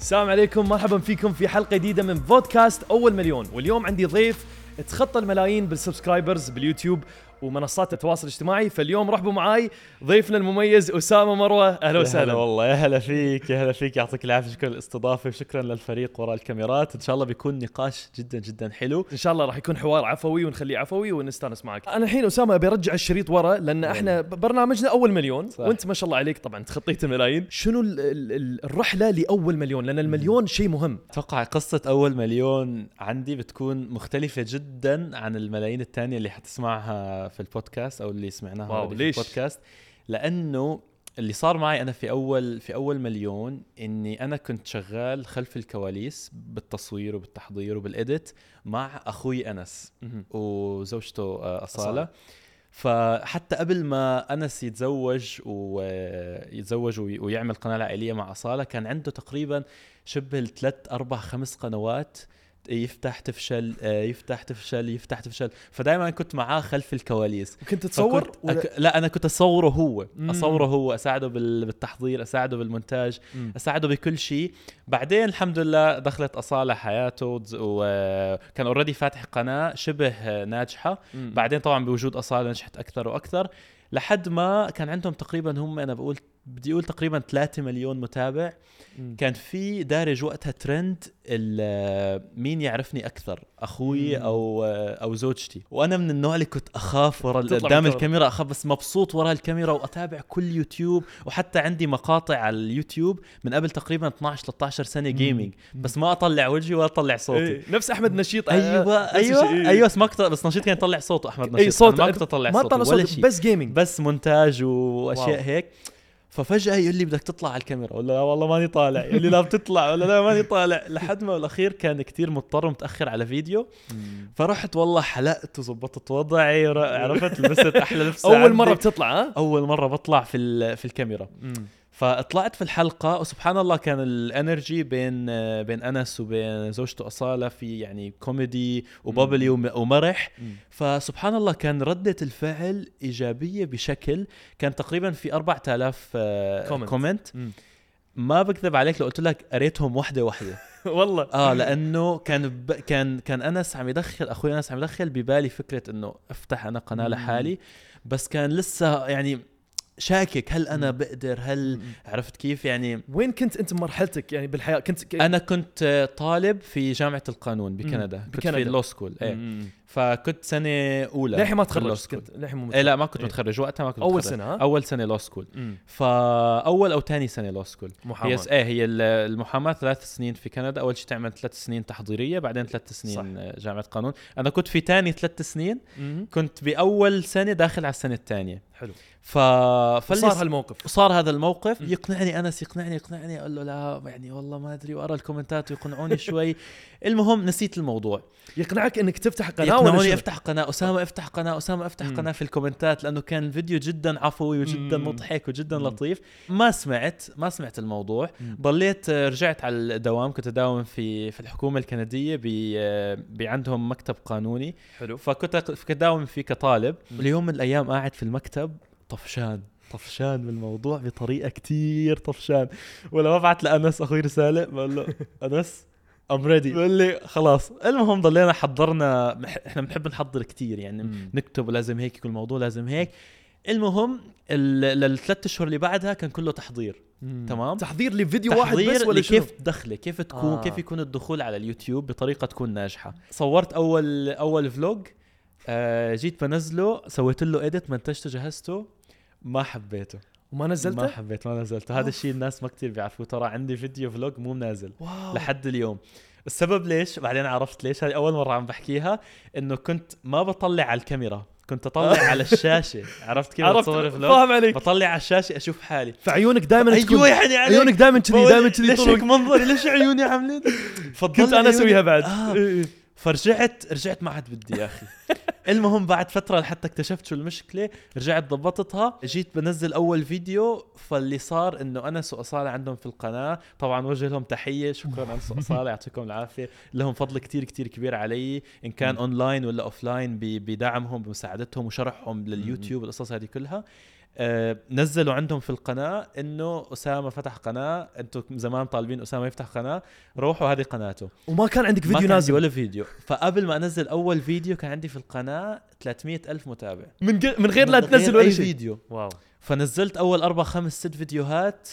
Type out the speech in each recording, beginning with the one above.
السلام عليكم مرحبا فيكم في حلقة جديدة من بودكاست أول مليون. واليوم عندي ضيف تخطى الملايين بال subscribers باليوتيوب. ومنصات التواصل الاجتماعي فاليوم رحبوا معاي ضيفنا المميز أسامة مروة. أهلا يا هلا وسهلا. والله يا هلا فيك يا هلا فيك. يعطيك العافية شكرا للاستضافة وشكرا للفريق وراء الكاميرات. إن شاء الله بيكون نقاش جدا جدا حلو. إن شاء الله راح يكون حوار عفوي ونخليه عفوي ونستأنس معك. أنا الحين أسامة أبي أرجع الشريط ورا لأن إحنا برنامجنا أول مليون صح. وأنت ما شاء الله عليك طبعا تخطيت الملايين. شنو ال- ال- ال- الرحلة لأول مليون؟ لأن المليون شيء مهم. أتوقع قصة أول مليون عندي بتكون مختلفة جدا عن الملايين الثانية اللي حتسمعها في البودكاست أو اللي سمعناها wow، already في ليش؟ البودكاست لأنه اللي صار معي أنا في أول في أول مليون إني أنا كنت شغال خلف الكواليس بالتصوير وبالتحضير وبال edit مع أخوي أنس وزوجته آه، أصالة. أصالة فحتى قبل ما أنس يتزوج ويتزوج وي- ويعمل قناة عائلية مع أصالة كان عنده تقريبا شبه الثلاث أربع خمس قنوات يفتح تفشل آه، يفتح تفشل يفتح تفشل. فدائما كنت معاه خلف الكواليس. كنت تصور ولا- أك... لا أنا كنت أصوره هو. مم. أصوره هو أساعده بال... بالتحضير أساعده بالمونتاج مم. أساعده بكل شيء. بعدين الحمد لله دخلت أصالة حياته وكان اوريدي فاتح قناة شبه ناجحة. مم. بعدين طبعا بوجود أصالة نجحت أكثر وأكثر. لحد ما كان عندهم تقريبا هم أنا بقول بدي أقول تقريبا 3 مليون متابع مم. كان في دارج وقتها ترند مين يعرفني أكثر أخوي مم. أو أو زوجتي وأنا من النوع اللي كنت أخاف ورا قدام. الكاميرا أخاف بس مبسوط ورا الكاميرا وأتابع كل يوتيوب وحتى عندي مقاطع على اليوتيوب من قبل تقريبا 12 13 سنة gaming. بس ما أطلع وجهي ولا أطلع صوتي إيه، نفس أحمد نشيط أيوه نفس الشيء، أيوه إيه. أيوه بس ما كنت بس نشيط كان يطلع صوته أحمد نشيط اي صوت ما كنت أطلع ما طلع ولا صوت شيء بس gaming بس مونتاج وأشياء wow. هيك ففجأة يقول لي بدك تطلع على الكاميرا. ولا لا والله ماني طالع. يقول لي لا بتطلع. ولا لا ماني طالع. لحد ما بالاخير كان كتير مضطر ومتاخر على فيديو. فرحت والله حلقت وظبطت وضعي عرفت لبست أحلى لبس أول. مرة بتطلع ها؟ أول مرة بطلع في في الكاميرا. فطلعت في الحلقة وسبحان الله كان ال energy بين بين أنس وبين زوجته أصالة في يعني كوميدي و bubbly وم- ومرح. فسبحان الله كان ردة الفعل إيجابية بشكل كان تقريبا في 4000 آه، Comment. comment مم. ما بكذب عليك لو قلت لك قريتهم وحده وحده والله. آه لأنه كان ب... كان كان أنس عم يدخل أخوي أنس عم يدخل ببالي فكرة إنه أفتح أنا قناة. لحالي. بس كان لسه يعني شاكك هل أنا مم. بقدر هل مم. عرفت كيف يعني وين كنت أنت مرحلتك يعني بالحياة كنت ك... أنا كنت طالب في جامعة القانون بكندا كنت بكندا. في ال law school إيه مم. فكنت سنة أولى للحين ما تخرجت. كنت للحين مو إيه لا ما كنت إيه. متخرج وقتها ما كنت أول متخرج. سنة ها أول سنة law school مم. فأول أو ثاني سنة law school محاماة هي س- إيه هي ال- المحاماة ثلاث سنين في كندا أول شيء تعمل ثلاث سنين تحضيرية بعدين ثلاث سنين آه، جامعة قانون أنا كنت في ثاني ثلاث سنين مم. كنت بأول سنة داخل على السنة الثانية حلو ف صار هالموقف صار هذا الموقف مم. يقنعني أنس يقنعني يقنعني أقول له لا يعني والله ما أدري وأرى الكومنتات ويقنعوني شوي المهم نسيت الموضوع يقنعك إنك تفتح قناة يقنعوني؟ أفتح قناة أسامة أفتح قناة أسامة أفتح. قناة في الكومنتات لأنه كان الفيديو جدا عفوي وجدا مم. مضحك وجدا مم. لطيف ما سمعت ما سمعت الموضوع. ضليت آه، رجعت على الدوام كنت أداوم في في الحكومة الكندية ب آه، بعندهم مكتب قانوني حلو فكنت كنت أداوم فيه كطالب. اليوم من الأيام قاعد في المكتب طفشان طفشان بالموضوع بطريقة كتير طفشان ولما ببعت لأنس أخوي رسالة بقول له أنس I'm ready بقول لي خلاص المهم ضلينا حضرنا إحنا بنحب نحضر كتير يعني مم. نكتب ولازم هيك يكون الموضوع لازم هيك المهم ال- للثلاث أشهر اللي بعدها كان كله تحضير مم. تمام. تحضير لفيديو واحد تحضير بس ولا؟ كيف تدخله كيف تكون. آه. كيف يكون الدخول على اليوتيوب بطريقة تكون ناجحة صورت أول أول vlog آه جيت بنزله سويت له edit منتجته جهزته ما حبيته. وما ما نزلته؟ حبيت ما نزلته. هذا. الشيء الناس ما كتير بيعرفوه. ترى عندي فيديو vlog مو نازل wow. لحد اليوم. السبب ليش؟ بعدين عرفت ليش. هذه أول مرة عم بحكيها إنه كنت ما بطلع على الكاميرا كنت أطلع على الشاشة. عرفت كيف بتصور vlog فاهم عليك. بطلع على الشاشة أشوف حالي. فعيونك دائما تكون أيوه يعني عليك. عيونك دائما كذي دائما كذي ليش هيك منظري ليش عيوني عاملين؟ كنت أنا أسويها بعد. آه. فرجعت رجعت ما عاد بدي يا أخي. المهم بعد فترة لحتى اكتشفت شو المشكلة رجعت ضبطتها. جيت بنزل أول فيديو فاللي صار إنه انس واصاله عندهم في القناة. طبعا وجه لهم تحية شكرا انس واصاله يعطيكم العافية. لهم فضل كتير كتير كبير علي إن كان. اونلاين ولا offline بدعمهم بمساعدتهم وشرحهم لليوتيوب القصص هذه كلها. نزلوا عندهم في القناة إنه أسامة فتح قناة أنتم زمان طالبين أسامة يفتح قناة روحوا هذه قناته. وما كان عندك ما فيديو كان عندي نازل ولا فيديو. فقبل ما أنزل أول فيديو كان عندي في القناة 300 ألف متابع. من غير من غير لا من تنزل أي ولا شيء. فيديو. wow. فنزلت أول أربع خمس ست فيديوهات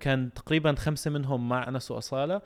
كان تقريبا خمسة منهم مع أنس وأصالة.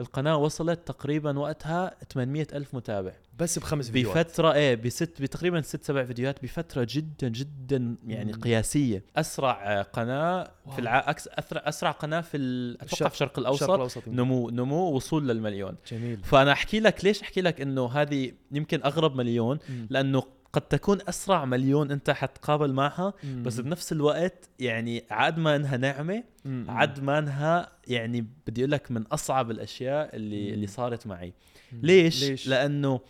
القناة وصلت تقريبا وقتها 800 ألف متابع. بس بخمس فيديوهات بفترة إيه بست بتقريبا ست سبع فيديوهات بفره جدا جدا يعني مم. قياسية أسرع قناة واو. في الع... أكس... أسرع قناة في ال... أتوقع الشرق- في الشرق الشرق الأوسط الأوسط نمو نمو وصول للمليون جميل فأنا أحكي لك ليش أحكي لك إنه هذه يمكن أغرب مليون مم. لأنه قد تكون أسرع مليون أنت حتقابل معها مم. بس بنفس الوقت يعني عاد ما إنها نعمه مم. عاد ما إنها يعني بدي أقول لك من أصعب الأشياء اللي مم. اللي صارت معي. ليش؟ ليش؟ لأنه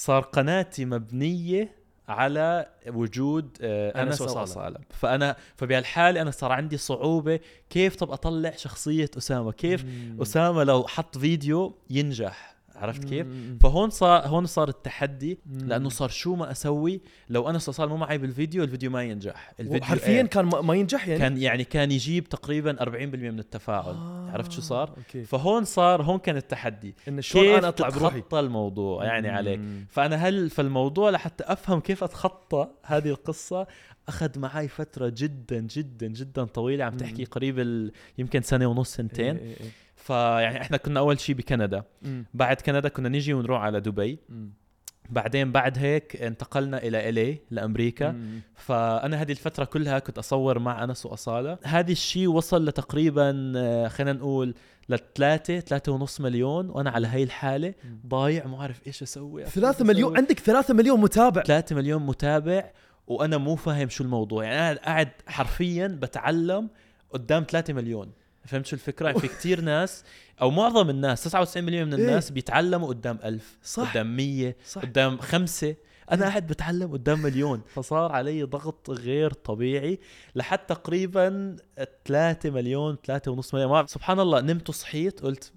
صار قناتي مبنية على وجود آه، أنس انس. وصالة فأنا فبهالحالة أنا صار عندي صعوبة كيف طب أطلع شخصية اسامه كيف مم. اسامه لو حط فيديو ينجح عرفت كيف. فهون صار هون صار التحدي. لأنه صار شو ما أسوي لو انس واصاله مو معي بالفيديو الفيديو ما ينجح الفيديو حرفيا إيه. كان ما ينجح يعني كان يعني كان يجيب تقريبا 40% من التفاعل آه، عرفت شو صار okay فهون صار هون كان التحدي انه شلون كيف أنا أطلع بروحي تتخطى الموضوع يعني مم. عليك فأنا هل فالموضوع لحتى أفهم كيف أتخطى هذه القصة أخذ معي فترة جدا جدا جدا طويلة عم تحكي. قريب ال... يمكن سنة ونص سنتين إيه، إيه، إيه. فيعني إحنا كنا أول شيء بكندا. مم. بعد كندا كنا نيجي ونروح على دبي. مم. بعدين بعد هيك انتقلنا إلى الي لأمريكا. مم. فأنا هذه الفترة كلها كنت أصور مع أنس وأصالة. هذا الشيء وصل لتقريبا آه، خلينا نقول لثلاثة ثلاثة ونص مليون. وأنا على هاي الحالة. ضايع ما عارف إيش أسوي. ثلاثة مليون عندك ثلاثة مليون متابع. 3 مليون متابع وأنا مو فاهم شو الموضوع. يعني أنا قاعد حرفيا بتعلم قدام 3 مليون. فهمت شو الفكرة؟ في كتير ناس أو معظم الناس 99% من الناس بيتعلموا قدام ألف صح. قدام 100 صح. قدام خمسة. أنا قاعد بتعلم قدام مليون. فصار علي ضغط غير طبيعي لحد تقريبا 3 مليون 3 ونص مليون. ما- سبحان الله نمت وصحيت قلت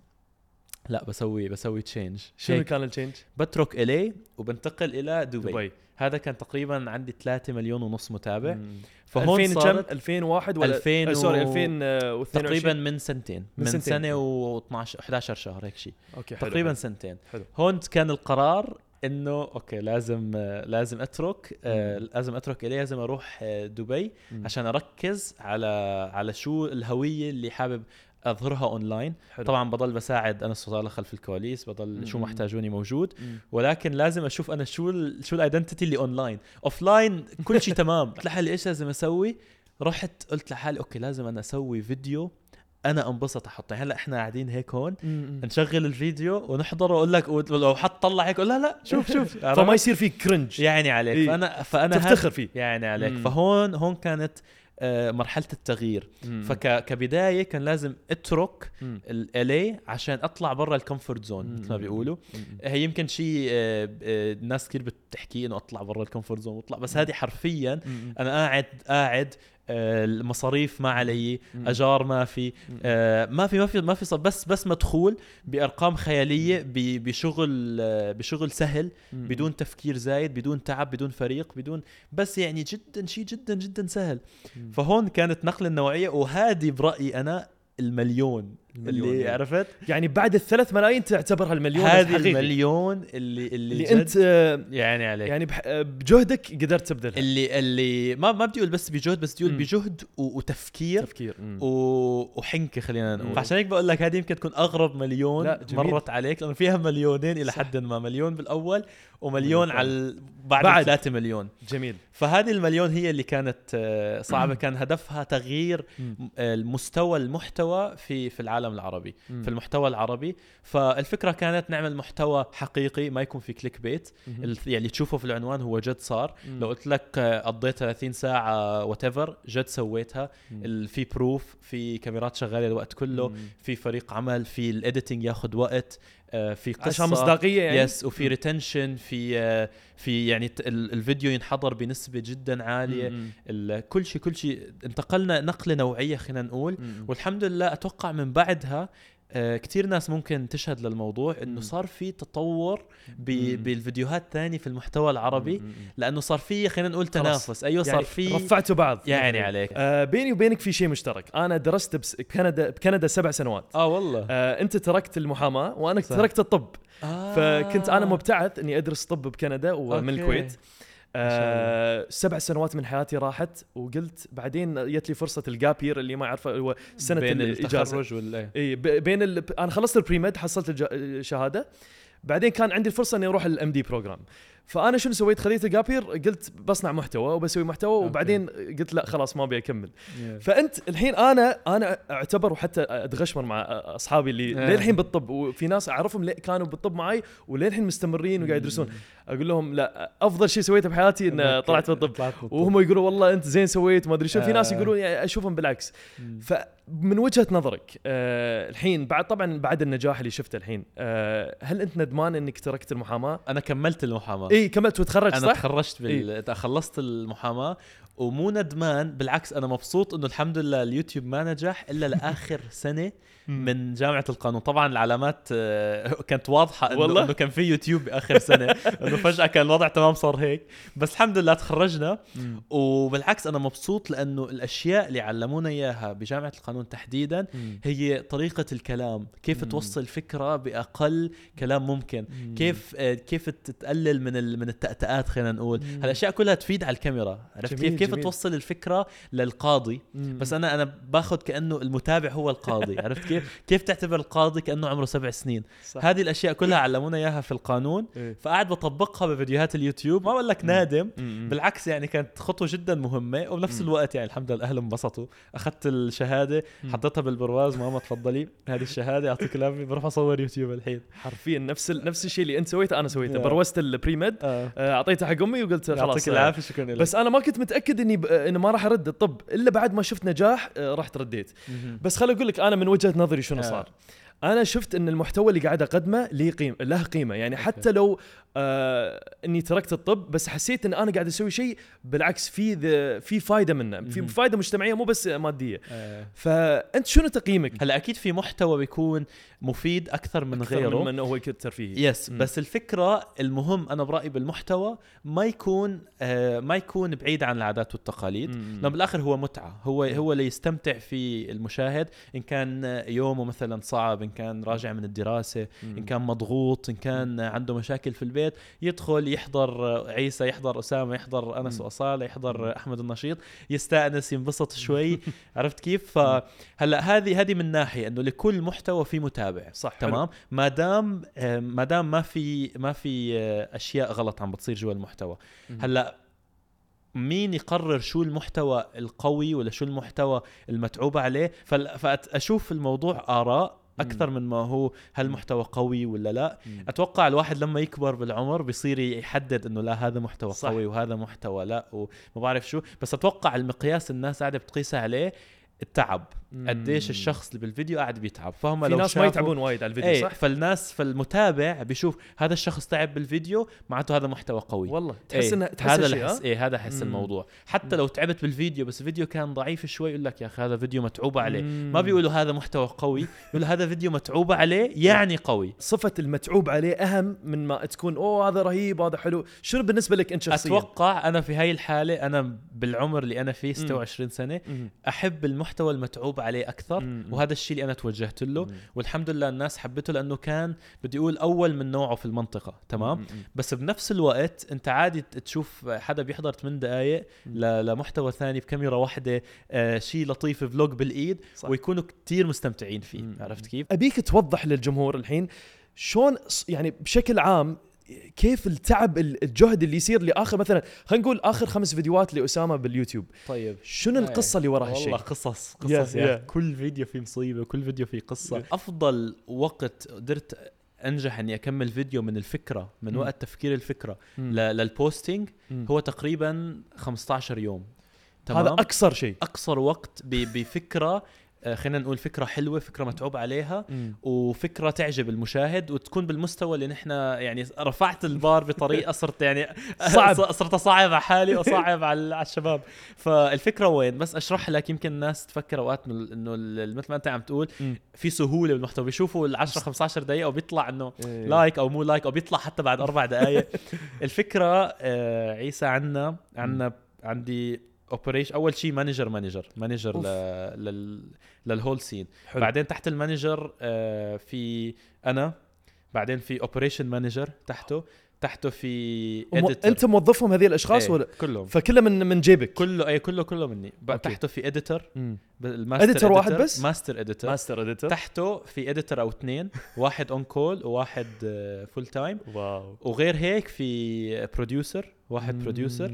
لا بسوي بسوي change شنو كان ال change؟ بترك LA وبنتقل إلى دبي, دبي. هذا كان تقريبا عندي 3 مليون ونص متابع مم. فهون 2000 كم صارت 2001 ولا 2000 آه، sorry و- 2022 تقريبا من سنتين من من, سنتين. سنة و12 11 شهر هيك شيء okay حلو تقريبا حلو. سنتين حلو. هون كان القرار إنه okay لازم آه، لازم أترك آه، لازم أترك LA لازم أروح آه، دبي مم. عشان أركز على على شو الهوية اللي حابب أظهرها أونلاين حلو. طبعا بضل بساعد أنس واصاله خلف الكواليس بضل شو. محتاجوني موجود مم. ولكن لازم أشوف أنا شو ال شو ال identity اللي أونلاين offline كل شيء تمام قلت لحالي إيش لازم أسوي رحت قلت لحالي okay لازم أنا أسوي فيديو أنا أنبسط أحطه هلأ إحنا قاعدين هيك هون مم. نشغل الفيديو ونحضره وأقول لك ولو حط طلع هيك لا لا شوف شوف فما يصير في cringe يعني عليك إيه. فانا فأنا تفتخر فيه يعني عليك مم. فهون هون كانت مرحلة التغيير فكبدايه كان لازم أترك. ال LA عشان أطلع برا ال comfort zone مثل ما. بيقولوا مم. هي يمكن شيء آه، آه، كثير بتحكي إنه أطلع برا ال comfort zone وأطلع بس هذه حرفيا. أنا قاعد قاعد آه، المصاريف ما علي. أجار ما في. آه، ما في ما في ما في بس بس مدخول بأرقام خيالية بشغل آه، بشغل سهل. بدون تفكير زايد بدون تعب بدون فريق بدون بس يعني جدا شيء جدا جدا سهل. فهون كانت نقلة النوعيه وهذه برأيي أنا المليون, المليون اللي يعني. عرفت يعني بعد الثلاث ملايين تعتبرها المليون هذه. المليون اللي اللي, اللي انت آه، يعني عليك يعني آه، بجهدك قدرت تبذلها اللي اللي ما ما بدي أقول بس بجهد بس بدي أقول. بجهد وتفكير تفكير. و- وحنكة خلينا. نقول عشان هيك بقول لك هذه يمكن تكون أغرب مليون. مرت عليك لأنه فيها مليونين إلى. حد ما مليون بالأول ومليون مليون على بعد, بعد. 3 مليون جميل فهذه المليون هي اللي كانت آه، صعبة كان هدفها تغيير المستوى المحتوى في في العالم العربي مم. في المحتوى العربي فالفكرة كانت نعمل محتوى حقيقي ما يكون في كليك بيت مم. ال- يعني تشوفه في العنوان هو جد صار مم. لو قلت لك قضيت 30 ساعة وعن جد سويتها في proof في كاميرات شغالة الوقت كله. في فريق عمل في ال editing ياخذ وقت في قصة. عشان مصداقية يعني؟ yes وفي retention في آه، في يعني الفيديو ينحضر بنسبة جدا عالية. كل شيء كل شيء انتقلنا نقلة نوعية خلينا نقول. والحمد لله أتوقع من بعدها آه كثير ناس ممكن تشهد للموضوع إنه. صار في تطور. بالفيديوهات تاني في المحتوى العربي. لأنه صار في خلينا نقول. تنافس أيوه صار يعني في رفعتوا بعض يعني عليك آه بيني وبينك في شيء مشترك أنا درست بكندا بكندا سبع سنوات آه والله آه أنت تركت المحاماة وأنا صح. تركت الطب آه. فكنت أنا مبتعث إني أدرس طب بكندا ومن أوكي. الكويت آه سبع سنوات من حياتي راحت وقلت بعدين جت لي فرصة ال gap year اللي ما اعرفه هو سنة بين الإجازة. التخرج ولا اي بين ال... أنا خلصت ال pre-med حصلت الج- الشهاده بعدين كان عندي الفرصة إني أروح ال MD program فأنا شنو سويت خذيت الجابير قلت بصنع محتوى وبسوي محتوى أوكي. وبعدين قلت لا خلاص ما أبي أكمل. فأنت الحين أنا أنا أعتبر وحتى أتغشمر مع أصحابي اللي. للحين بالطب وفي ناس أعرفهم كانوا بالطب معي وللحين مستمرين وقاعد يدرسون أقول لهم لا أفضل شيء سويته بحياتي إن. طلعت بالطب. وهم يقولوا والله أنت زين سويت ما أدري شو في ناس. يقولون يعني أشوفهم بالعكس مم. فمن وجهة نظرك آه الحين بعد طبعا بعد النجاح اللي شفته الحين آه هل أنت ندمان إنك تركت المحاماة؟ أنا كملت المحاماة اي كملت وتخرجت أنا صح؟ تخرجت بال... خلصت المحاماة ومو ندمان بالعكس أنا مبسوط إنه الحمد لله اليوتيوب ما نجح إلا لآخر سنة من جامعة القانون طبعا العلامات آه، كانت واضحة إنه والله؟ إنه كان في يوتيوب بآخر سنة إنه فجأة كان الوضع تمام صار هيك بس الحمد لله تخرجنا. وبالعكس أنا مبسوط لأنه الأشياء اللي علمونا إياها بجامعة القانون تحديدا. هي طريقة الكلام كيف. توصل فكرة بأقل كلام ممكن مم. كيف آه، كيف تقلل من من التأتأات خلينا نقول. هالأشياء كلها تفيد على الكاميرا عرفت كيف كيف جميل. توصل الفكرة للقاضي مم. بس أنا أنا باخذ كأنه المتابع هو القاضي عرفت كيف كيف تعتبر القاضي كأنه عمره سبع سنين صح. هذه الأشياء كلها علمونا إياها في القانون إيه. فقاعد بطبقها بفيديوهات اليوتيوب ما بقول لك. نادم مم. بالعكس يعني كانت خطوة جدا مهمة وبنفس مم. الوقت يعني الحمد لله الاهل انبسطوا أخذت الشهادة. حطيتها بالبرواز ماما تفضلي هذه الشهادة يعطيك العافية بروح أصور يوتيوب الحين حرفيا نفس ال... نفس الشيء اللي أنت سويته أنا سويته. بروزت ال pre-med آه آه، اعطيته حق امي وقلت خلاص يعطيك آه، العافية شكرا لك بس أنا ما كنت متأكد إني ب... إنه ما راح أرد الطب إلا بعد ما شفت نجاح آه، رحت رديت. بس خل أقول لك أنا من وجهة نظري شنو آه. صار أنا شفت إن المحتوى اللي قاعد أقدمه له قيمه له قيمة يعني حتى لو آه إني تركت الطب بس حسيت إن أنا قاعد أسوي شيء بالعكس في في فائده منه في. فائده مجتمعية مو بس مادية آه. فأنت شنو تقييمك هلا أكيد في محتوى بيكون مفيد أكثر من أكثر غيره من انه هو يكون ترفيهي يس مم. بس الفكرة المهم أنا برأيي بالمحتوى ما يكون آه ما يكون بعيد عن العادات والتقاليد. لأنه بالآخر هو متعة هو هو اللي يستمتع في المشاهد إن كان يومه مثلا صعب إن كان راجع من الدراسة مم. إن كان مضغوط إن كان عنده مشاكل في البيت يدخل يحضر عيسى يحضر أسامة يحضر أنس. وأصالة يحضر أحمد النشيط يستأنس ينبسط شوي. عرفت كيف؟ فهلا هذه هذه من ناحية إنه لكل محتوى في متابع. صح. تمام؟ ما دام ما دام ما في ما في آه، أشياء غلط عم بتصير جوا المحتوى. هلأ مين يقرر شو المحتوى القوي ولا شو المحتوى المتعوب عليه؟ فاشوف الموضوع آراء أكثر من ما هو هل محتوى قوي ولا لا مم. أتوقع الواحد لما يكبر بالعمر بيصير يحدد إنه لا هذا محتوى صح. قوي وهذا محتوى لا وما بعرف شو بس أتوقع المقياس الناس قاعدة بتقيسها عليه التعب. قديش الشخص اللي بالفيديو قاعد بيتعب فهم في لو ناس ما يتعبون وايد على الفيديو إيه صح؟ فالناس فالمتابع بيشوف هذا الشخص تعب بالفيديو معناته هذا محتوى قوي والله تحس إيه انه تحس هذا حس ها؟ إيه هذا حس. الموضوع حتى لو تعبت بالفيديو بس الفيديو كان ضعيف شوي يقول لك يا أخي هذا فيديو متعوب عليه مم. ما بيقولوا هذا محتوى قوي بيقولوا هذا فيديو متعوب عليه يعني قوي صفة المتعوب عليه أهم من ما تكون أوه هذا رهيب هذا حلو شنو بالنسبة لك أنت شخصيا؟ أتوقع أنا في هاي الحالة أنا بالعمر اللي أنا فيه 26 سنة. أحب المحتوى المتعوب عليه أكثر مم. وهذا الشيء اللي أنا توجهت له مم. والحمد لله الناس حبته لأنه كان بدي أقول أول من نوعه في المنطقة تمام مم. بس بنفس الوقت أنت عادي تشوف حدا بيحضر 8 دقائق ل- لمحتوى ثاني بكاميرا واحدة آه شيء لطيف vlog بالإيد صح. ويكونوا كتير مستمتعين فيه مم. عرفت كيف أبيك توضح للجمهور الحين شلون يعني بشكل عام كيف التعب ال- الجهد اللي يصير لآخر مثلا خلينا نقول آخر خمس فيديوهات لأسامة باليوتيوب طيب شنو القصة اللي وراء هالشيء؟ والله قصص قصص يا. يا كل فيديو فيه مصيبة وكل فيديو فيه قصة أفضل وقت قدرت أنجح إني أكمل فيديو من الفكرة من مم. وقت تفكير الفكرة. ل- لل posting مم. هو تقريبا 15 يوم هذا اقصر شيء أقصر وقت ب- بفكرة آه، خلينا نقول فكرة حلوة فكرة متعوب عليها. وفكرة تعجب المشاهد وتكون بالمستوى اللي نحن يعني رفعت البار بطريقة صرت يعني صعب. صرت أصعب على حالي وأصعب على الشباب فالفكرة وين بس أشرح لك يمكن الناس تفكر أوقات إنه مثل ما أنت عم تقول. في سهولة بالمحتوى بيشوفوا ال 10 15 دقيقة وبيطلع إنه إيه. like أو مو like أو بيطلع حتى بعد أربع دقائق الفكرة آه عيسى عنا عنا عندي operation أول شيء manager manager manager. لل لل whole scene حلو. بعدين تحت ال manager آه في أنا. بعدين في operation manager تحته. تحته في وم- editor. أنت موظفهم هذه الأشخاص إيه، ولا؟ كلهم. فكله من من جيبك. كله اي كله كله مني. أوكي. تحته في editor مم. ال master editor واحد بس؟ master editor master editor تحته في editor أو اثنين واحد on call وواحد full time wow. وغير هيك في producer واحد producer.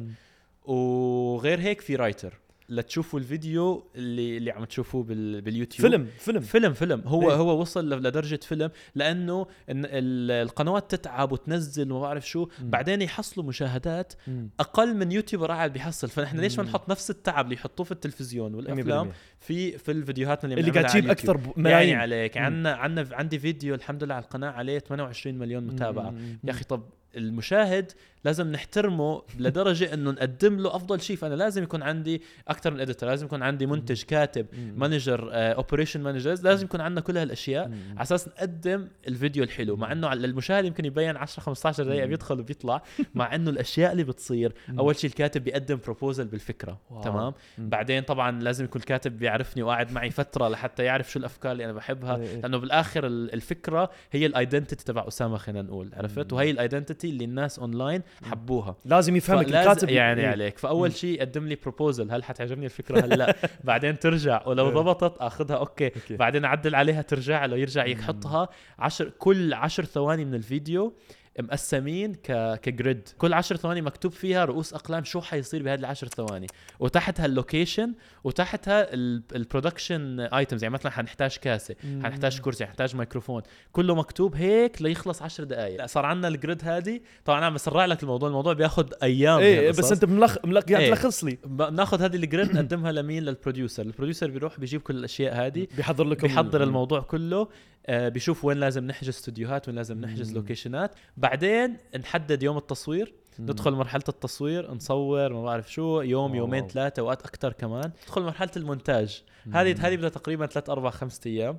وغير هيك في writer لتشوفوا الفيديو اللي اللي عم تشوفوه بال باليوتيوب فيلم فيلم فيلم فيلم هو إيه. هو وصل ل- لدرجة فيلم لأنه القنوات تتعب وتنزل وما بعرف شو مم. بعدين يحصلوا مشاهدات مم. أقل من YouTuber قاعد بيحصل فنحن ليش ما. نحط نفس التعب اللي يحطوه في التلفزيون والأفلام 100% في في الفيديوهات اللي اللي قاعد تجيب أكثر. ب- يعني ملايين عليك. عندنا عندنا عندي فيديو الحمد لله على القناة عليه 28 مليون متابعة. يا أخي طب المشاهد لازم نحترمه لدرجة إنه نقدم له أفضل شيء فأنا لازم يكون عندي أكثر من editor لازم يكون عندي منتج كاتب. manager operation manager لازم يكون عندنا كل هالأشياء. على أساس نقدم الفيديو الحلو مع إنه على المشاهد يمكن يبين 10 15 دقيقة. بيدخل وبيطلع مع إنه الأشياء اللي بتصير. أول شيء الكاتب بيقدم proposal بالفكرة wow. تمام. بعدين طبعا لازم يكون الكاتب بيعرفني وقاعد معي فترة لحتى يعرف شو الأفكار اللي أنا بحبها إيه إيه. لأنه بالآخر ال- الفكرة هي ال identity تبع أسامة خلينا نقول عرفت. وهي ال identity اللي الناس اونلاين حبوها لازم يفهمك الكاتب يعني إيه. عليك فأول. شيء قدم لي proposal هل حتعجبني الفكرة هلا بعدين ترجع ولو إيه. ضبطت أخذها أوكي أوكي. بعدين اعدل عليها ترجع له يرجع. يحطها عشر كل عشر ثواني من الفيديو مقسمين ك ك grid. كل عشر ثواني مكتوب فيها رؤوس أقلام شو حيصير بهذه العشر ثواني. وتحتها ال location وتحتها ال production items يعني مثلا حنحتاج كاسة. حنحتاج كرسي حنحتاج ميكروفون. كله مكتوب هيك ليخلص عشر دقائق لا صار عندنا ال grid هذه. طبعا أنا بسرع لك الموضوع الموضوع بياخذ أيام. إيه بهالقصص. بس أنت ملخ ملخ قاعد إيه. تلخص لي. بناخذ هذه ال grid نقدمها لمين؟ لل producer. ال producer بيروح بيجيب كل الأشياء هذه بيحضر لكم بيحضر. الموضوع كله. بيشوف وين لازم نحجز استوديوهات وين لازم نحجز. لوكيشنات بعدين نحدد يوم التصوير. ندخل مرحلة التصوير نصور ما بعرف شو يوم. يومين ثلاثة اوقات أكثر كمان ندخل مرحلة المونتاج. هذه هذه بدها تقريبا ثلاث أربع خمس أيام.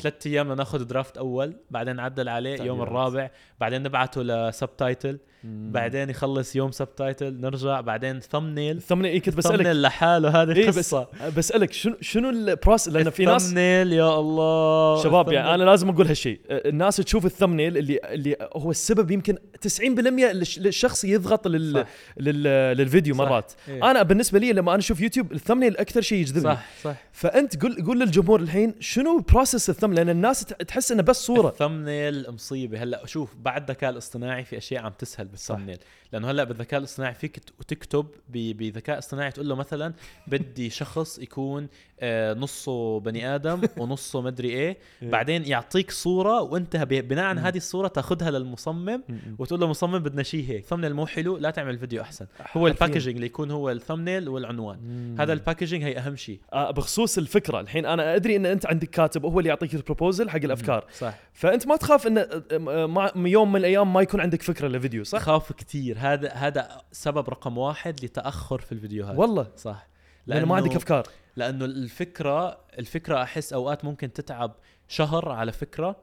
ثلاث أيام بدنا ناخذ draft أول بعدين نعدل عليه يوم. الرابع بعدين نبعته ل subtitle. بعدين يخلص يوم subtitle نرجع بعدين thumbnail ال thumbnail إيه كنت بسألك thumbnail لحاله هذه إيه بس بسألك شنو شنو ال process لأن في ناس ال thumbnail يا الله شباب يعني. أنا لازم أقول هالشيء الناس تشوف ال thumbnail اللي اللي هو السبب يمكن 90% للش- للشخص يضغط لل صح. لل للفيديو صح. مرات. إيه. أنا بالنسبة لي لما أنا أشوف يوتيوب ال thumbnail أكثر شيء يجذبني. صح صح. فأنت قول قول للجمهور الحين شنو process ال thumbnail لأن الناس تحس إنه بس صورة. ال thumbnail مصيبة. هلأ شوف بعد الذكاء الاصطناعي في أشياء عم تسهل بال thumbnail. لأنه هلأ بالذكاء الاصطناعي فيك تكتب بذكاء اصطناعي تقول له مثلا بدي شخص يكون آه، نصه بني آدم ونصه مدري إيه. إيه. بعدين يعطيك صورة وأنت بناء عن مم. هذه الصورة تأخذها للمصمم وتقول له مصمم بدنا شيء هيك. thumbnail مو حلو لا تعمل فيديو أحسن. هو. ال packaging اللي يكون هو ال thumbnail والعنوان. مم. هذا ال packaging هي أهم شيء. آه، بخصوص الفكرة الحين أنا أدري إن أنت عندك كاتب هو اللي يعطيك ال proposal حق الأفكار. صح. فأنت ما تخاف إن آه، آه، يوم من الأيام ما يكون عندك فكرة لفيديو صح؟ خاف كثير هذا هذا سبب رقم واحد لتأخر في الفيديوهات والله. صح. لأنه ما عندك أفكار. لأنه الفكرة الفكرة أحس أوقات ممكن تتعب شهر على فكرة.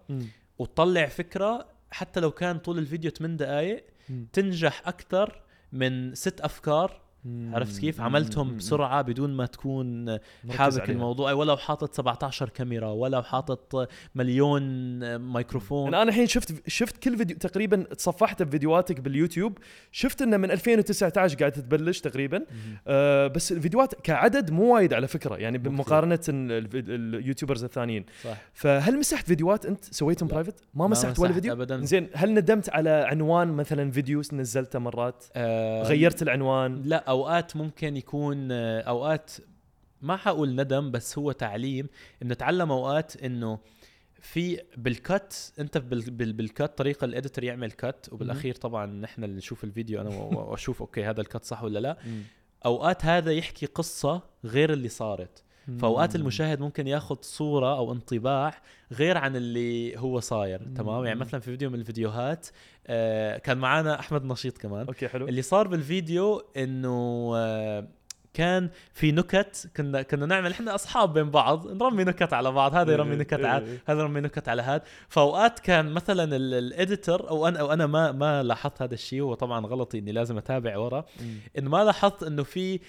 وتطلع فكرة حتى لو كان طول الفيديو 8 دقائق تنجح أكثر من ست أفكار عرفت كيف؟ عملتهم بسرعة بدون ما تكون حابك عليها. الموضوع ولو حاطط 17 كاميرا ولو حاطط مليون ميكروفون أنا الحين شفت شفت كل فيديو تقريبا تصفحت بفيديوهاتك باليوتيوب. شفت إنه من 2019 قاعد تبلش تقريبا. آه بس الفيديوهات كعدد مو وايد على فكرة يعني. بمقارنة اليوتيوبرز الثانيين. صح. فهل مسحت فيديوهات أنت؟ سويتهم. private ما مسحت ولا فيديو؟ أبداً. زين هل ندمت على عنوان مثلا فيديو نزلته مرات؟ آه غيرت العنوان؟ لا أوقات ممكن يكون أوقات ما حقول ندم بس هو تعليم بنتعلم أوقات إنه في بال cut أنت بال بال بال cut طريقة ال editor يعمل cut وبالأخير طبعا نحن اللي نشوف الفيديو أنا وأشوف أوكي هذا ال cut صح ولا لا. أوقات هذا يحكي قصة غير اللي صارت. فأوقات المشاهد ممكن ياخذ صورة أو انطباع غير عن اللي هو صاير تمام؟ يعني مثلا في فيديو من الفيديوهات آه كان معنا أحمد نشيط كمان. أوكي حلو. اللي صار بالفيديو إنه آه كان في نكت كنا كنا نعمل إحنا أصحاب بين بعض نرمي نكت على بعض هذا يرمي إيه، نكت على إيه. هذا يرمي نكت على هذا فأوقات كان مثلا ال editor أو أنا أو أنا ما ما لاحظت هذا الشيء هو طبعا غلطي إني لازم أتابع ورا. انه ما لاحظت إنه في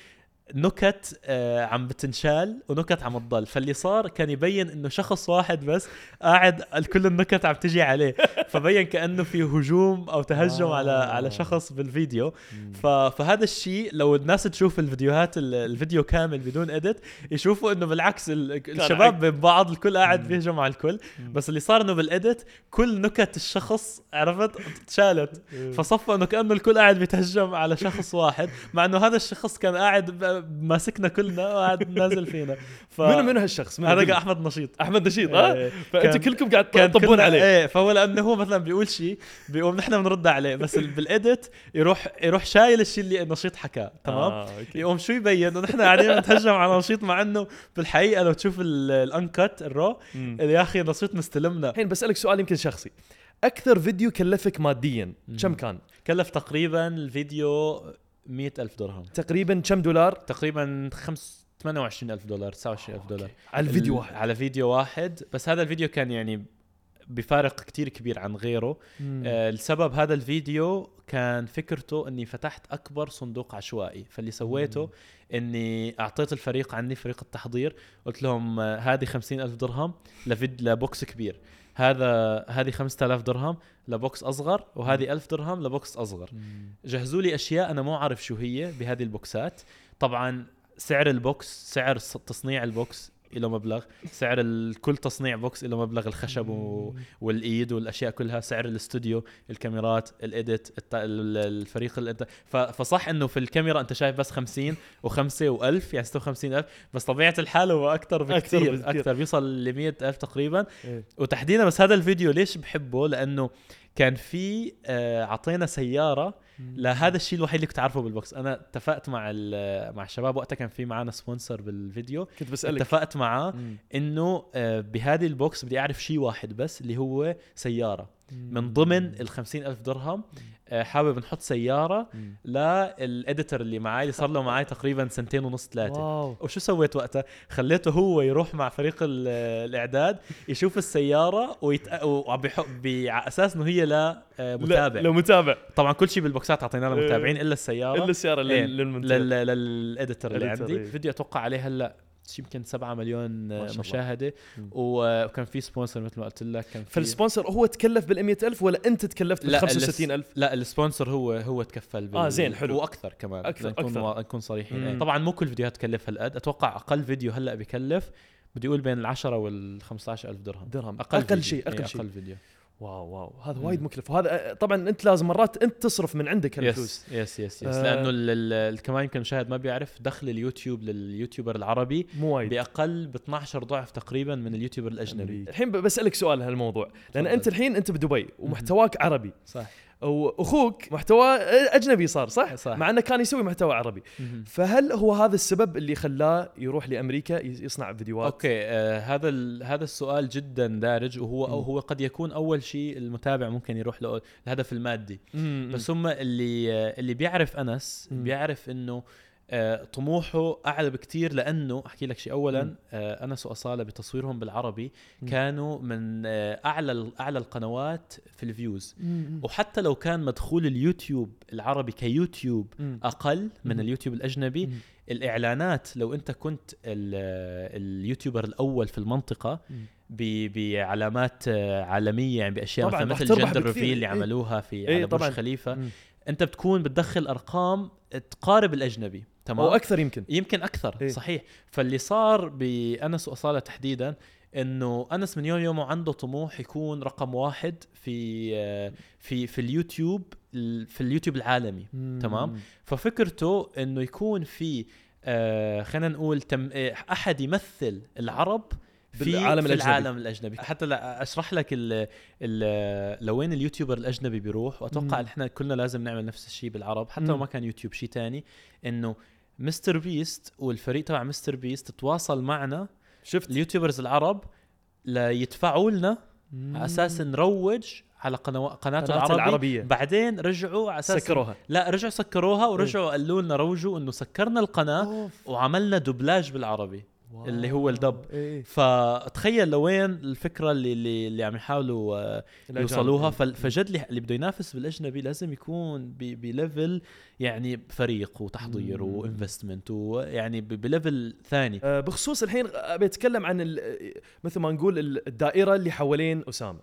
نكت آه عم بتنشال ونكت عم تضل. فاللي صار كان يبين إنه شخص واحد بس قاعد كل النكت عم تجي عليه. فبين كأنه في هجوم أو تهجم آه. على على شخص بالفيديو. فهذا الشيء لو الناس تشوف الفيديوهات ال- الفيديو كامل بدون اديت يشوفوا إنه بالعكس ال- الشباب بين بعض الكل قاعد. بيهجم على الكل. بس اللي صار إنه بالاديت كل نكت الشخص عرفت؟ تشالت. فصفى إنه كأنه الكل قاعد بيتهجم على شخص واحد مع إنه هذا الشخص كان قاعد ماسكنا كلنا وقاعد نازل فينا ف... منو منو هالشخص؟ هذا قل- أحمد نشيط أحمد نشيط؟ إيه. فأنتوا كان- كلكم قاعد تطبون عليه إيه فهو لأنه هو مثلا بيقول شيء بيقوم نحن بنرد عليه بس ال- بالإديت يروح يروح شايل الشيء اللي نشيط حكاه تمام آه،. يقوم شو يبين ونحن قاعدين نتهجم على نشيط مع إنه بالحقيقة لو تشوف ال- الأنكت الرو. يا أخي نشيط مستلمنا الحين بسالك سؤال يمكن شخصي أكثر فيديو كلفك ماديا. كم كان؟ كلف تقريبا الفيديو مئة ألف درهم. تقريبا كم دولار؟ تقريبا خمس 28 ألف دولار 29 ألف دولار. على الفيديو ال- واحد. على فيديو واحد. بس هذا الفيديو كان يعني بفارق كتير كبير عن غيره. مم. آه السبب هذا الفيديو كان فكرته إني فتحت أكبر صندوق عشوائي. فاللي سويته إني أعطيت الفريق عندي فريق التحضير. قلت لهم آه، هذه خمسين ألف درهم لفيد ل box كبير. هذا هذه 5000 درهم ل box أصغر وهذه 1000 درهم ل box أصغر. جهزوا لي أشياء أنا مو عارف شو هي بهذه البوكسات. طبعا سعر ال box سعر تصنيع ال box له مبلغ سعر كل تصنيع box له مبلغ الخشب و... وال edit والأشياء كلها سعر الاستوديو الكاميرات ال edit الت... ال- الفريق اللي انت ف... فصح إنه في الكاميرا أنت شايف بس 50 و5 و1000 يعني 56000 بس طبيعة الحال هو أكثر بكثير. أكثر بيوصل ل 100000 تقريبا إيه. وتحديدا بس هذا الفيديو ليش بحبه لأنه كان في آه، اعطينا سيارة لهذا الشيء الوحيد اللي كنت عارفه بال box. أنا اتفقت مع مع الشباب وقتها كان في معنا sponsor بالفيديو. كنت بسألك. اتفقت معاه. إنه آه، بهذه ال box بدي أعرف شيء واحد بس اللي هو سيارة. من ضمن ال ألف درهم آه، حابب نحط سيارة. لل editor اللي معي اللي صار له معي تقريبا سنتين ونص ثلاثة. wow. وشو سويت وقتها؟ خليته هو يروح مع فريق ال- الإعداد يشوف السيارة ويت... وعم بيحط ب- على أساس إنه هي لمتابع لا لو متابع. طبعا كل شيء بالبوكسات اعطيناه إيه. للمتابعين إلا السيارة إلا السيارة إيه. لل... لل editor اللي عندي إيه. فيديو أتوقع عليه هلأ يمكن 7 مليون الله. مشاهدة وكان في sponsor مثل ما قلت لك كان في فال sponsor هو تكلف بال ألف ولا أنت تكلفت بال لا 65000 لا ال sponsor هو هو تكفل بال... آه، زين، حلو. وأكثر كمان أكثر. وا- نكون صريحين مم. إيه. طبعا مو كل فيديوهات تكلف هالقد أتوقع أقل فيديو هلأ بكلف بدي أقول بين ال 10 وال 15 ألف درهم درهم أقل, أقل. شيء إيه، أقل شيء أقل فيديو واو واو هذا. وايد مكلف وهذا طبعا أنت لازم مرات أنت تصرف من عندك هالفلوس yes yes yes, yes. آه. لأنه كمان يمكن المشاهد ما بيعرف دخل اليوتيوب لل YouTuber العربي مو وايد بأقل ب 12 ضعف تقريبا من ال YouTuber الأجنبي الحين بسألك سؤال هالموضوع لأن. أنت الحين أنت بدبي ومحتواك عربي صح واخوك محتواه اجنبي صار صح؟ صح. مع انه كان يسوي محتوى عربي فهل هو هذا السبب اللي خلاه يروح لأمريكا يصنع فيديوهات okay آه هذا هذا السؤال جدا دارج وهو مم. أو هو قد يكون أول شيء المتابع ممكن يروح له الهدف المادي مم. بس هم اللي آه اللي بيعرف أنس مم. بيعرف إنه طموحه أعلى بكتير لأنه أحكي لك شيء اولا. آه انس وأصالة بتصويرهم بالعربي. كانوا من آه أعلى أعلى القنوات في ال views. وحتى لو كان مدخول اليوتيوب العربي كيوتيوب. أقل من. اليوتيوب الأجنبي. الإعلانات لو أنت كنت ال- ال YouTuber الأول في المنطقة بعلامات آه، عالمية يعني بأشياء مثلا مثل تربح جندر بكثير. ريفيل اللي. عملوها في إيه على برج. خليفة. انت بتكون بتدخل أرقام تقارب الأجنبي تمام أو أكثر يمكن يمكن أكثر إيه. صحيح فاللي صار بأنس وأصالة تحديدا إنه أنس من يوم يومه عنده طموح يكون رقم واحد في في في اليوتيوب في اليوتيوب العالمي تمام. ففكرته إنه يكون في آه خلينا نقول تم آه أحد يمثل العرب في بالعالم في الأجنبي. العالم الأجنبي حتى لا أشرح لك ال ال لوين ال YouTuber الأجنبي بيروح وأتوقع. إحنا كلنا لازم نعمل نفس الشيء بالعرب حتى لو. ما كان يوتيوب شيء تاني إنه مستر بيست والفريق تبع مستر بيست تواصل معنا شفت ال YouTubers العرب ليدفعوا لنا على أساس نروج على قنو... قناته العربي العربية. بعدين رجعوا على أساس سكروها لا رجعوا سكروها ورجعوا قالوا لنا روجوا إنه سكرنا القناة أوف. وعملنا دوبلاج بالعربي اللي هو ال dub. إيه. فتخيل لوين الفكرة اللي اللي, اللي عم يحاولوا آه،. يوصلوها فجد اللي, بده ينافس بالأجنبي لازم يكون ب level يعني فريق وتحضير. و investment ويعني ب level ثاني. آه، بخصوص الحين أبي أتكلم عن مثل ما نقول ال- الدائرة اللي حوالين أسامة.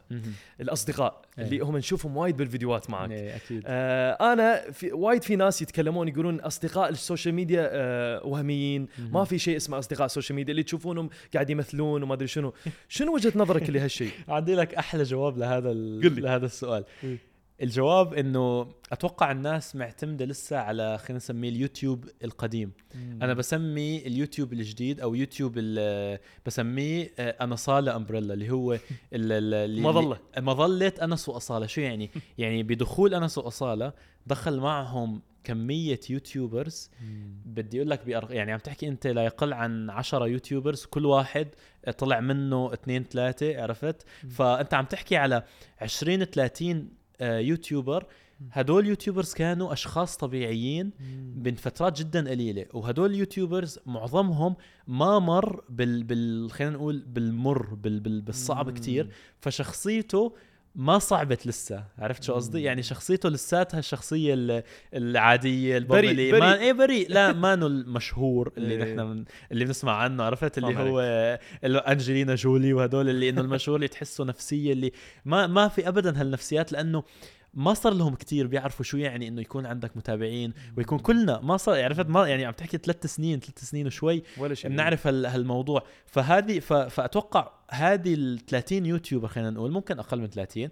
الأصدقاء إيه. اللي هم نشوفهم وايد بالفيديوهات معك إيه أكيد. آه أنا في وايد في ناس يتكلمون يقولون أصدقاء ال social media آه وهميين. ما في شيء اسمه أصدقاء ال social media اللي تشوفونهم قاعد يمثلون وما أدري شنو. شنو وجهة نظرك لهالشيء؟ عندي لك أحلى جواب لهذا. لهذا السؤال. إيه. الجواب إنه أتوقع الناس معتمدة لسه على خلينا نسميه اليوتيوب القديم. أنا بسمي اليوتيوب الجديد أو يوتيوب بسميه آه، أنس وأصالة umbrella اللي هو اللي- مظلة. مظلة أنس وأصالة شو يعني؟ يعني بدخول أنس وأصالة دخل معهم كمية YouTubers. بدي أقول لك بأرق... يعني عم تحكي أنت لا يقل عن 10 YouTubers كل واحد طلع منه اثنين ثلاثة عرفت؟ فأنت عم تحكي على 20 30 آه، YouTuber. هدول YouTubers كانوا أشخاص طبيعيين من فترات جدا قليلة وهدول ال YouTubers معظمهم ما مر بال, بال... خلينا نقول بالمر بال... بال... بالصعب مم. كتير. فشخصيته ما صعبت لسه عرفت شو قصدي. يعني شخصيته لساتها الشخصية ال- العادية بريء. ما إيه بريء لا ما إنه المشهور اللي إيه. نحن من اللي بنسمع عنه عرفت اللي هو اللي أنجلينا جولي وهدول اللي إنه المشهور اللي تحسه نفسية اللي ما ما في ابدا هالنفسيات لأنه ما صار لهم كتير بيعرفوا شو يعني إنه يكون عندك متابعين ويكون كلنا ما صار عرفت ما يعني عم تحكي ثلاث سنين ثلاث سنين وشوي ولا شيء. بنعرف هال- هالموضوع. فهذه فأتوقع هذه ال 30 يوتيوبر خلينا نقول ممكن أقل من 30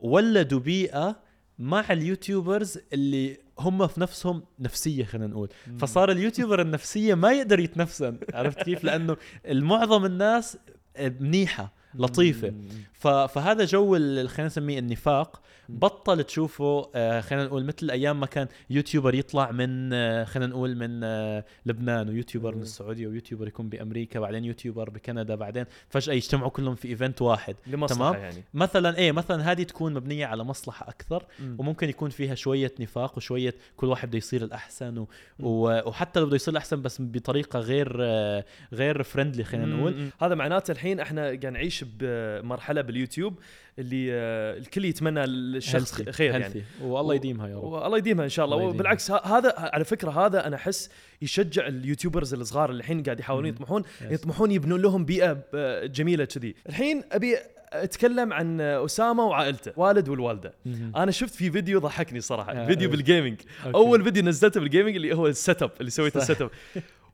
ولدوا بيئة مع اليوتيوبرز اللي هم في نفسهم نفسية خلينا نقول. فصار ال YouTuber النفسية ما يقدر يتنفسن عرفت كيف؟ لأنه المعظم الناس منيحة لطيفة. فهذا جو خلينا نسميه النفاق. بطل تشوفه آه، خلينا نقول مثل أيام ما كان YouTuber يطلع من آه، خلينا نقول من آه، لبنان و YouTuber من. السعودية و YouTuber يكون بأمريكا بعدين YouTuber بكندا بعدين فجأة يجتمعوا كلهم في event واحد لمصلحة تمام. يعني مثلا إيه مثلا هذه تكون مبنية على مصلحة أكثر مم. وممكن يكون فيها شوية نفاق وشوية كل واحد بده يصير الأحسن و... و... وحتى لو بده يصير الأحسن بس بطريقة غير غير friendly خلينا نقول. هذا معناته الحين إحنا قاعد نعيش بمرحلة باليوتيوب اللي آه، الكل يتمنى الشخص Healthy- خير يعني. والله يديمها يا رب والله يديمها إن شاء الله. وبالعكس هذا على فكرة هذا أنا أحس يشجع ال YouTubers الصغار اللي الحين قاعد يحاولون. يطمحون. يطمحون يبنون لهم بيئة آه، جميلة كذي الحين أبي أتكلم عن أسامة وعائلته والد والوالدة. أنا شفت في فيديو ضحكني صراحة آه، فيديو okay. بال gaming. أول فيديو نزلته بال gaming اللي هو ال setup اللي سويته. ال setup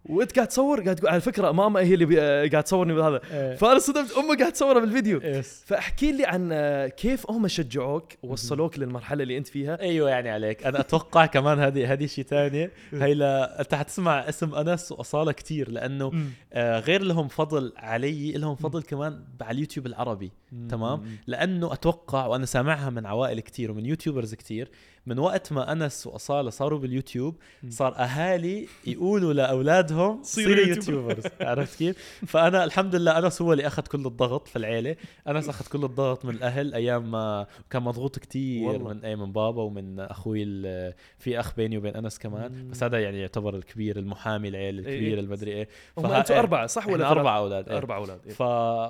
وانت قاعد تصور قاعد تقول على فكرة ماما هي اللي آه، قاعد تصورني بهذا. إيه. فانا صدمت أمه قاعد تصوره بالفيديو. yes فأحكي لي عن آه، كيف هم شجعوك ووصلوك للمرحلة اللي أنت فيها. أيوه يعني عليك. أنا أتوقع كمان هذه هذه شيء ثاني هي لا أنت حتسمع اسم أنس وأصالة كتير لأنه آه غير لهم فضل علي لهم فضل كمان على اليوتيوب العربي. تمام؟ لأنه أتوقع وأنا سامعها من عوائل كتير ومن YouTubers كتير من وقت ما أنس وأصالة صاروا باليوتيوب صار أهالي يقولوا لأولادهم صيروا صيروا YouTuber. YouTubers عرفت كيف؟ فأنا الحمد لله أنس هو اللي أخذ كل الضغط في العيلة أنس أخذ كل الضغط من الأهل أيام ما كان مضغوط كتير والله. من أي من بابا ومن أخوي ال- في أخ بيني وبين أنس كمان مم. بس هذا يعني يعتبر الكبير المحامي العيلة إيه. الكبير المدري إيه هم فها- أنتم أربعة صح ولا؟ أربع أولاد إيه. أربع أولاد إيه. ف...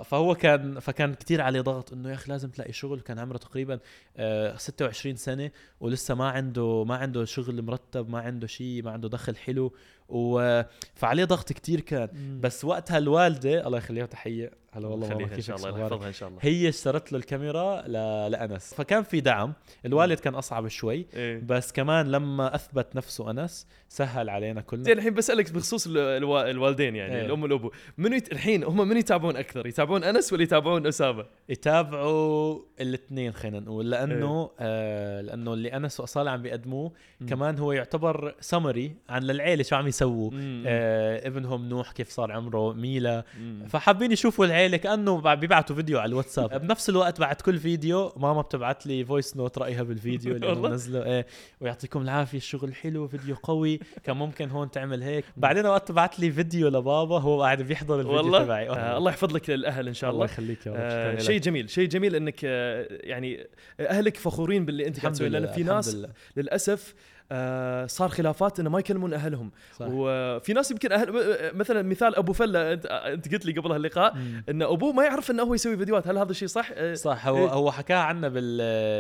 فهو كان فكان كتير عليه ضغط إنه يا أخي لازم تلاقي شغل كان عمره تقريبا آه 26 سنة ولسه ما عنده ما عنده شغل مرتب ما عنده شيء ما عنده دخل حلو و... فعليه ضغط كتير كان. بس وقتها الوالدة الله يخليها تحيه هلا والله خليها إن شاء الله؟ يحفظها إن شاء الله هي اشترت له الكاميرا ل... لأنس فكان في دعم الوالد كان أصعب شوي إيه. بس كمان لما أثبت نفسه أنس سهل علينا كلنا زين الحين بسألك بخصوص ال- الوا- الوالدين يعني إيه. الأم والابو منو يت... الحين هم من يتابعون أكثر يتابعون أنس ولا يتابعون أسامة يتابعوا الاثنين خلينا نقول لأنه آه لأنه اللي أنس وأصالة عم بيقدموه. كمان هو يعتبر سمري عن للعيلة شو عم بيسووا مم. آه ابنهم نوح كيف صار عمره ميلا. فحابين يشوفوا العيلة كأنه بع- بيبعتوا فيديو على الواتساب. بنفس الوقت بعد كل فيديو ماما بتبعت لي voice note رأيها بالفيديو اللي منزله. إيه. ويعطيكم العافية الشغل حلو فيديو قوي. كان ممكن هون تعمل هيك. بعدين وقت بعت لي فيديو لبابا هو قاعد بيحضر الفيديو والله. تبعي. آه الله يحفظ لك الاهل إن شاء الله الله. يخليك يا رب. آه شيء. جميل شيء جميل إنك آه يعني أهلك فخورين باللي أنت قاعد تسويه لأن في ناس لله. للأسف آه صار خلافات انه ما يكلمون أهلهم صح. وفي ناس يمكن أهل مثلا مثال أبو فله أنت أنت قلت لي قبل هاللقاء. إن أبوه ما يعرف إنه هو يسوي فيديوهات هل هذا الشيء صح؟ آه، صح هو إيه. هو حكاها عنا بال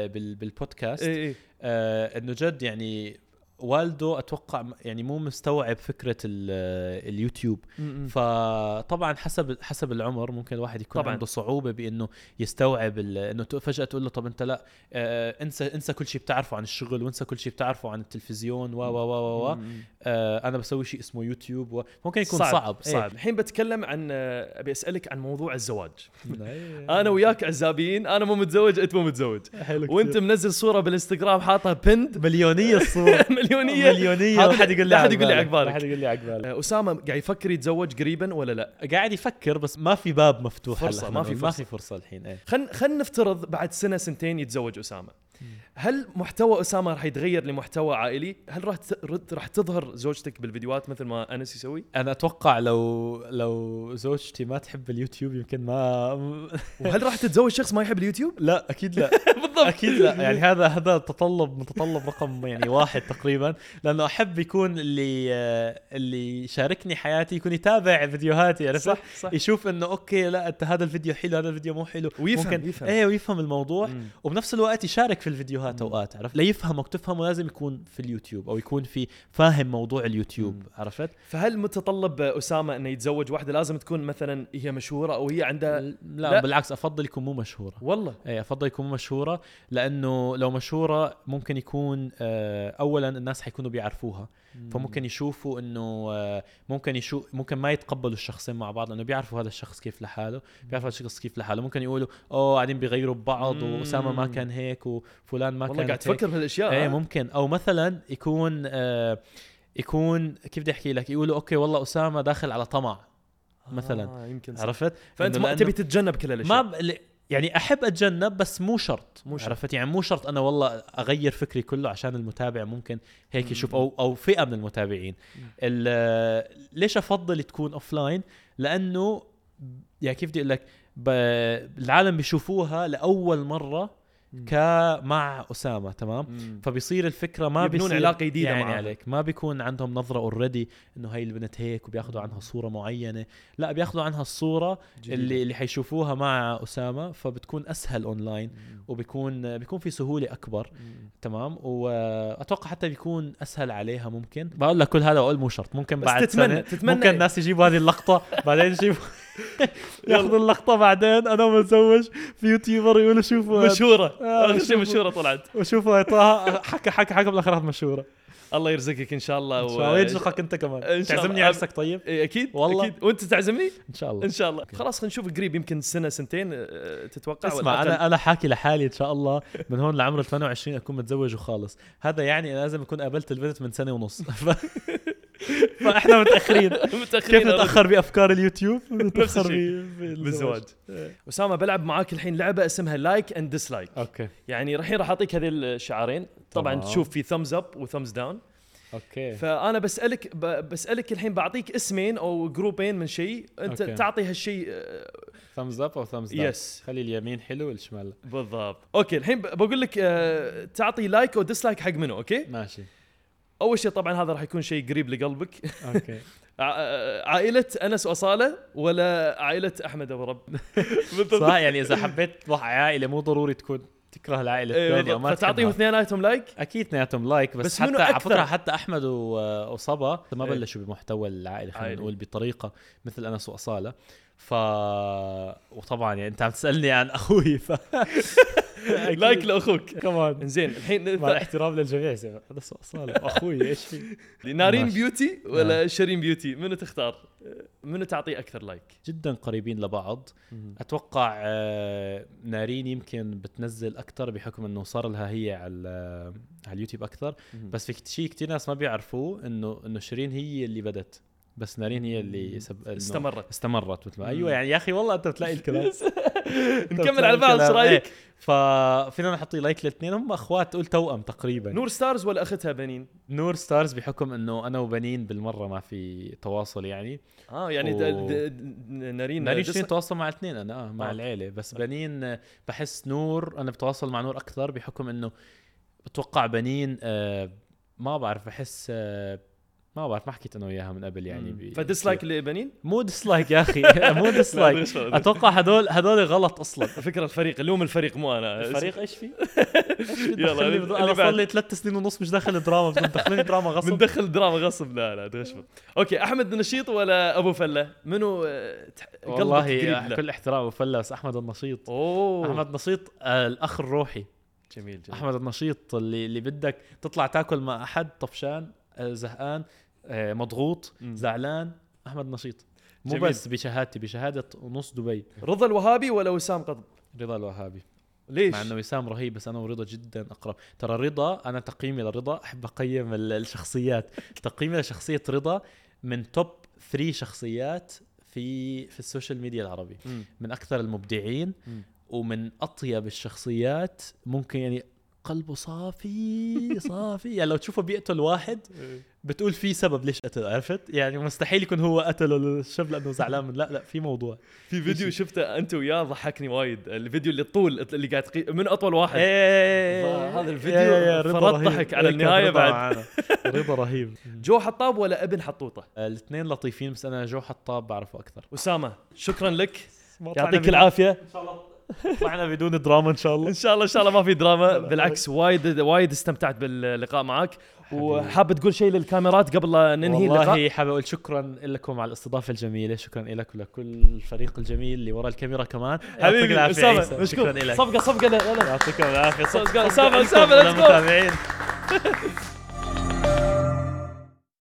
بال بالبودكاست إيه إيه آه إنه جد يعني والده أتوقع يعني مو مستوعب فكرة ال- اليوتيوب م- م. فطبعا حسب حسب العمر ممكن الواحد يكون طبعاً. عنده صعوبة بإنه يستوعب إنه فجأة تقول له طب أنت لا آه انسى انسى كل شيء بتعرفه عن الشغل وانسى كل شيء بتعرفه عن التلفزيون و و و و. آه أنا بسوي شيء اسمه يوتيوب وممكن يكون صعب صعب, صعب الحين بتكلم عن آه، أبي أسألك عن موضوع الزواج إيه. أنا وياك عزابيين أنا مو متزوج أنت مو متزوج حلو. وأنت منزل صورة بالإنستغرام حاطها بند مليونية الصورة مليونية مليونية ما حد يقول لي حد يقول لي عقبالك. ما حد يقول لي عقبالك أسامة قاعد يفكر يتزوج قريبا ولا لا؟ قاعد يفكر بس ما في باب مفتوح فرصة، هلا ما في ما فرصة. في فرصة الحين إيه خل خل نفترض بعد سنة سنتين يتزوج أسامة هل محتوى اسامه راح يتغير لمحتوى عائلي؟ هل راح راح تظهر زوجتك بالفيديوهات مثل ما أنس يسوي؟ أنا أتوقع لو لو زوجتي ما تحب اليوتيوب يمكن ما وهل راح تتزوج شخص ما يحب اليوتيوب؟ لا أكيد لا بالضبط أكيد لا يعني هذا هذا تطلب متطلب رقم يعني واحد تقريبا لأنه أحب يكون اللي اللي يشاركني حياتي يكون يتابع فيديوهاتي عرفت صح صح يشوف إنه okay لا هذا الفيديو حلو هذا الفيديو مو حلو ويفهم- ممكن يفهم. إيه ويفهم الموضوع مم. وبنفس الوقت يشارك في الفيديوهات. أوقات عرفت ليفهمك تفهمه لازم يكون في اليوتيوب أو يكون في فاهم موضوع اليوتيوب مم. عرفت فهل متطلب أسامة إنه يتزوج واحدة لازم تكون مثلا هي مشهورة أو هي عندها لا, لا. بالعكس أفضل يكون مو مشهورة والله إيه أفضل يكون مو مشهورة لأنه لو مشهورة ممكن يكون آه، اولا الناس حيكونوا بيعرفوها فممكن يشوفوا إنه آه، ممكن يشوف ممكن ما يتقبلوا الشخصين مع بعض لأنه بيعرفوا هذا الشخص كيف لحاله بيعرفوا هذا الشخص كيف لحاله ممكن يقولوا أوه قاعدين بيغيروا ببعض. وأسامة ما كان هيك وفلان ما والله كان قاعد تفكر بهالأشياء إيه؟ ممكن أو مثلا يكون آه يكون كيف بدي أحكي لك يقولوا okay والله أسامة داخل على طمع مثلاً. آه يمكن صح. عرفت فأنت ما تبي تتجنب كل الاشياء ما ب... يعني أحب أتجنب بس مو شرط. مو شرط. عرفت؟ يعني مو شرط أنا والله أغير فكري كله عشان المتابع ممكن هيك يشوف أو أو فئة من المتابعين. ال- ليش أفضل تكون offline لأنه يعني كيف بدي أقول لك. العالم بيشوفوها لأول مرة مم. ك مع أسامة تمام مم. فبصير الفكرة ما يبنون بيصير علاقة جديدة يعني. عليك ما بيكون عندهم نظرة already إنه هاي البنت هيك وبياخذوا عنها صورة معينة لا بياخذوا عنها الصورة جديدة. اللي اللي حيشوفوها مع أسامة فبتكون أسهل اونلاين مم. وبيكون بيكون في سهولة أكبر مم. تمام واتوقع حتى بيكون أسهل عليها ممكن بقول لك كل هذا واقول مو شرط ممكن بعد تتمنى- سنة تتمنى ممكن الناس يجيبوا هذه اللقطة بعدين يجيبوا ياخذوا اللقطة بعدين أنا متزوج في يوتيوبر يقولوا شوفوا مشهورة. آه، اخر شيء شوفوا. مشهورة طلعت. وشوفوا طه حكى حكى حكى بالاخر مشهورة. الله يرزقك إن شاء الله إن شاء الله ويرزقك أنت كمان. إن شاء تعزمني. عرسك طيب؟ إيه، أكيد والله. أكيد. وأنت تعزمني؟ إن شاء الله. إن شاء الله. خلاص خلينا نشوف قريب يمكن سنة سنتين آه، تتوقع اسمع؟ أنا أنا حاكي لحالي إن شاء الله. من هون لعمر 28 أكون متزوج وخالص. هذا يعني لازم أكون قابلت البنت من سنة ونص. فاحنا متأخرين. متأخرين كيف نتأخر بأفكار اليوتيوب؟ نتأخر بالزواج. إيه. أسامة بلعب معاك الحين لعبة اسمها like and dislike okay. يعني الحين راح أعطيك هذه الشعارين. طبعا. تشوف في thumbs up و thumbs down okay. فأنا بسألك بسألك الحين بعطيك اسمين أو جروبين من شيء. أنت okay. تعطي هالشيء آه، thumbs up أو thumbs down yes خلي اليمين حلو والشمال. بالضبط. okay الحين بقول لك آه، تعطي like أو dislike حق منو okay؟ ماشي. أول شيء طبعا هذا راح يكون شيء قريب لقلبك okay ع- عائلة أنس وأصالة ولا عائلة أحمد أبو الرب بالضبط صح يعني إذا حبيت تروح عائلة مو ضروري تكون تكره العائلة الثانية أو ما. فتعطيهم. اثنيناتهم like أكيد اثنيناتهم like بس, بس حتى على؟ فكرة حتى أحمد وصبا ما إيه. بلشوا بمحتوى العائلة خلينا. نقول بطريقة مثل أنس وأصالة ف وطبعا يعني أنت عم تسألني عن أخوي ف like لأخوك. كمان زين الحين مع الاحترام للجميع. زي انس واصاله واخوي إيش في؟ نارين. Beauty ولا شيرين Beauty؟ منو تختار؟ منو تعطيه أكثر like؟ جدا قريبين لبعض. أتوقع آه، نارين يمكن بتنزل أكثر بحكم إنه صار لها هي على على اليوتيوب أكثر. بس في شيء كثير ناس ما بيعرفوه انه إنه شيرين هي اللي بدت بس نارين هي اللي سب... استمرت. استمرت مثل ما أيوه يعني يا أخي والله أنت بتلاقي الكلام. نكمل على بعض إيش رأيك؟ ففينا نحط like للاثنين. هم أخوات تقول توأم تقريبا. Noor Stars ولا أختها بنين؟ Noor Stars بحكم إنه أنا وبنين بالمرة ما في تواصل يعني. آه يعني و- نارين نارين شيرين تواصل مع الاثنين؟ أنا آه مع آه. العيلة. بس بنين بحس نور أنا بتواصل مع نور أكثر بحكم إنه بتوقع بنين آه ما بعرف بحس آه ما بعرف ما حكيت أنا وياها من قبل يعني ب- ف dislike لبنين؟ مو dislike يا أخي مو dislike أتوقع هدول هدول غلط أصلا. فكرة الفريق اللوم الفريق مو أنا. الفريق إيش فيه؟ يلا، أنا صار. لي ثلاث سنين ونص مش داخل دراما بدهم تدخلني دراما غصب. بندخل دراما غصب. لا لا تغشمر okay أحمد نشيط ولا أبو فلة؟ منو آه، والله؟ كل احترام وفلس أحمد النشيط. أوه. أحمد نشيط آه، الأخ الروحي. جميل جميل. أحمد النشيط اللي اللي بدك تطلع تاكل مع أحد طفشان آه، زهقان مضغوط مم. زعلان أحمد نشيط مو جميل. بس بشهادتي بشهادة نص دبي رضا الوهابي ولا وسام قطب؟ رضا الوهابي ليش؟ مع إنه وسام رهيب بس أنا ورضا جدا أقرب ترى رضا أنا تقييمي لرضا أحب أقيم ال- الشخصيات تقييمي لشخصية رضا من top 3 شخصيات في في ال social media العربي مم. من أكثر المبدعين مم. ومن أطيب الشخصيات ممكن يعني قلبه صافي صافي. يعني لو تشوفه بيقتل واحد بتقول في سبب ليش قتل عرفت؟ يعني مستحيل يكون هو قتله الشاب لأنه زعلان من لا لا في موضوع. في فيديو شفته أنت وياه ضحكني وايد. الفيديو اللي طول اللي قاعد تقي... من أطول واحد. إيه هذا الفيديو فرط ضحك على إيه، رضا بعد. رضا رهيب. جو حطاب ولا ابن حطوطة؟ الاثنين لطيفين بس أنا جو حطاب بعرفه أكثر. أسامة شكرا لك. يعطيك العافية. إن شاء الله. طلعنا بدون دراما إن شاء الله. إن شاء الله إن شاء الله ما في دراما. بالعكس وايد وايد استمتعت باللقاء معك. وحاب تقول شيء للكاميرات قبل لا ننهي اللقاء؟ والله حابب أقول شكرا لكم على الاستضافة الجميلة. شكرا لك ولكل الفريق الجميل اللي ورا الكاميرا كمان. حبيبي العافية أسامة شكرا لك صفقة صفقة يعطيكم العافية. صفقة أسامة، لكم